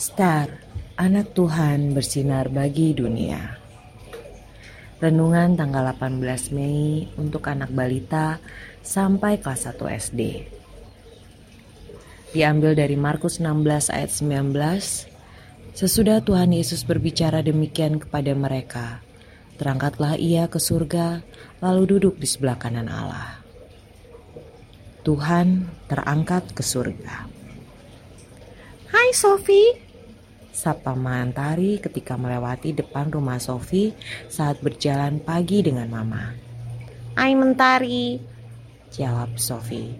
Star, anak Tuhan bersinar bagi dunia. Renungan tanggal 18 Mei untuk anak balita sampai kelas 1 SD. Diambil dari Markus 16 ayat 19. Sesudah Tuhan Yesus berbicara demikian kepada mereka, terangkatlah ia ke surga, lalu duduk di sebelah kanan Allah. Tuhan terangkat ke surga. Hai Sofi, sapa Mantari ketika melewati depan rumah Sofi saat berjalan pagi dengan Mama. Hai Mentari, Jawab Sofi.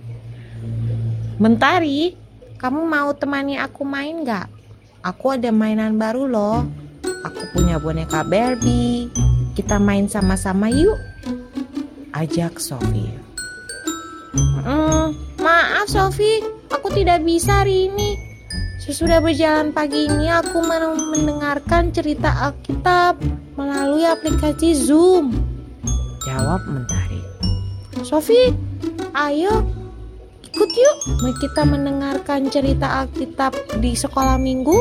Mentari, kamu mau temani aku main gak? Aku ada mainan baru loh. Aku punya boneka Barbie. Kita main sama-sama yuk. Ajak Sofi. Hmm, maaf Sofi, aku tidak bisa hari ini. Sesudah berjalan pagi ini aku mendengarkan cerita Alkitab melalui aplikasi Zoom. Jawab Mentari. Sofi, ayo ikut yuk kita mendengarkan cerita Alkitab di sekolah minggu.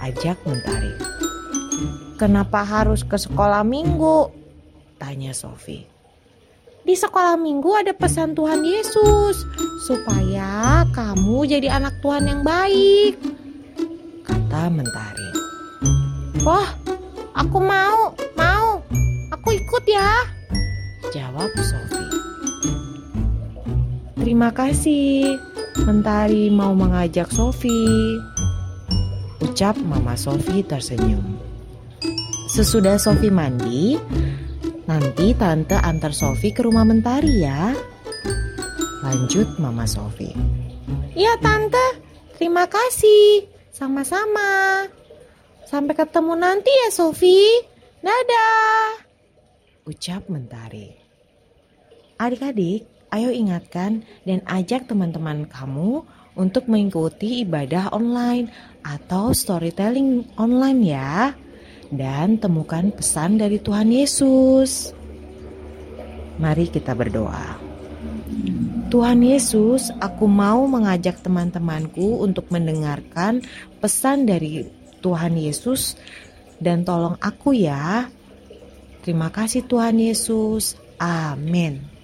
Ajak Mentari. Kenapa harus ke sekolah minggu? Tanya Sofi. Di sekolah minggu ada pesan Tuhan Yesus supaya kamu jadi anak Tuhan yang baik. Kata Mentari. Wah, aku mau, mau. Aku ikut ya. Jawab Sofi. Terima kasih. Mentari mau mengajak Sofi. Ucap Mama Sofi tersenyum. Sesudah Sofi mandi, Nanti tante antar Sofi ke rumah Mentari ya. Lanjut Mama Sofi. Iya tante, terima kasih. Sama-sama. Sampai ketemu nanti ya Sofi. Dadah. Ucap Mentari. Adik-adik, ayo ingatkan dan ajak teman-teman kamu untuk mengikuti ibadah online atau storytelling online ya dan temukan pesan dari Tuhan Yesus. Mari kita berdoa. Tuhan Yesus, aku mau mengajak teman-temanku untuk mendengarkan pesan dari Tuhan Yesus dan tolong aku ya. Terima kasih Tuhan Yesus. Amin.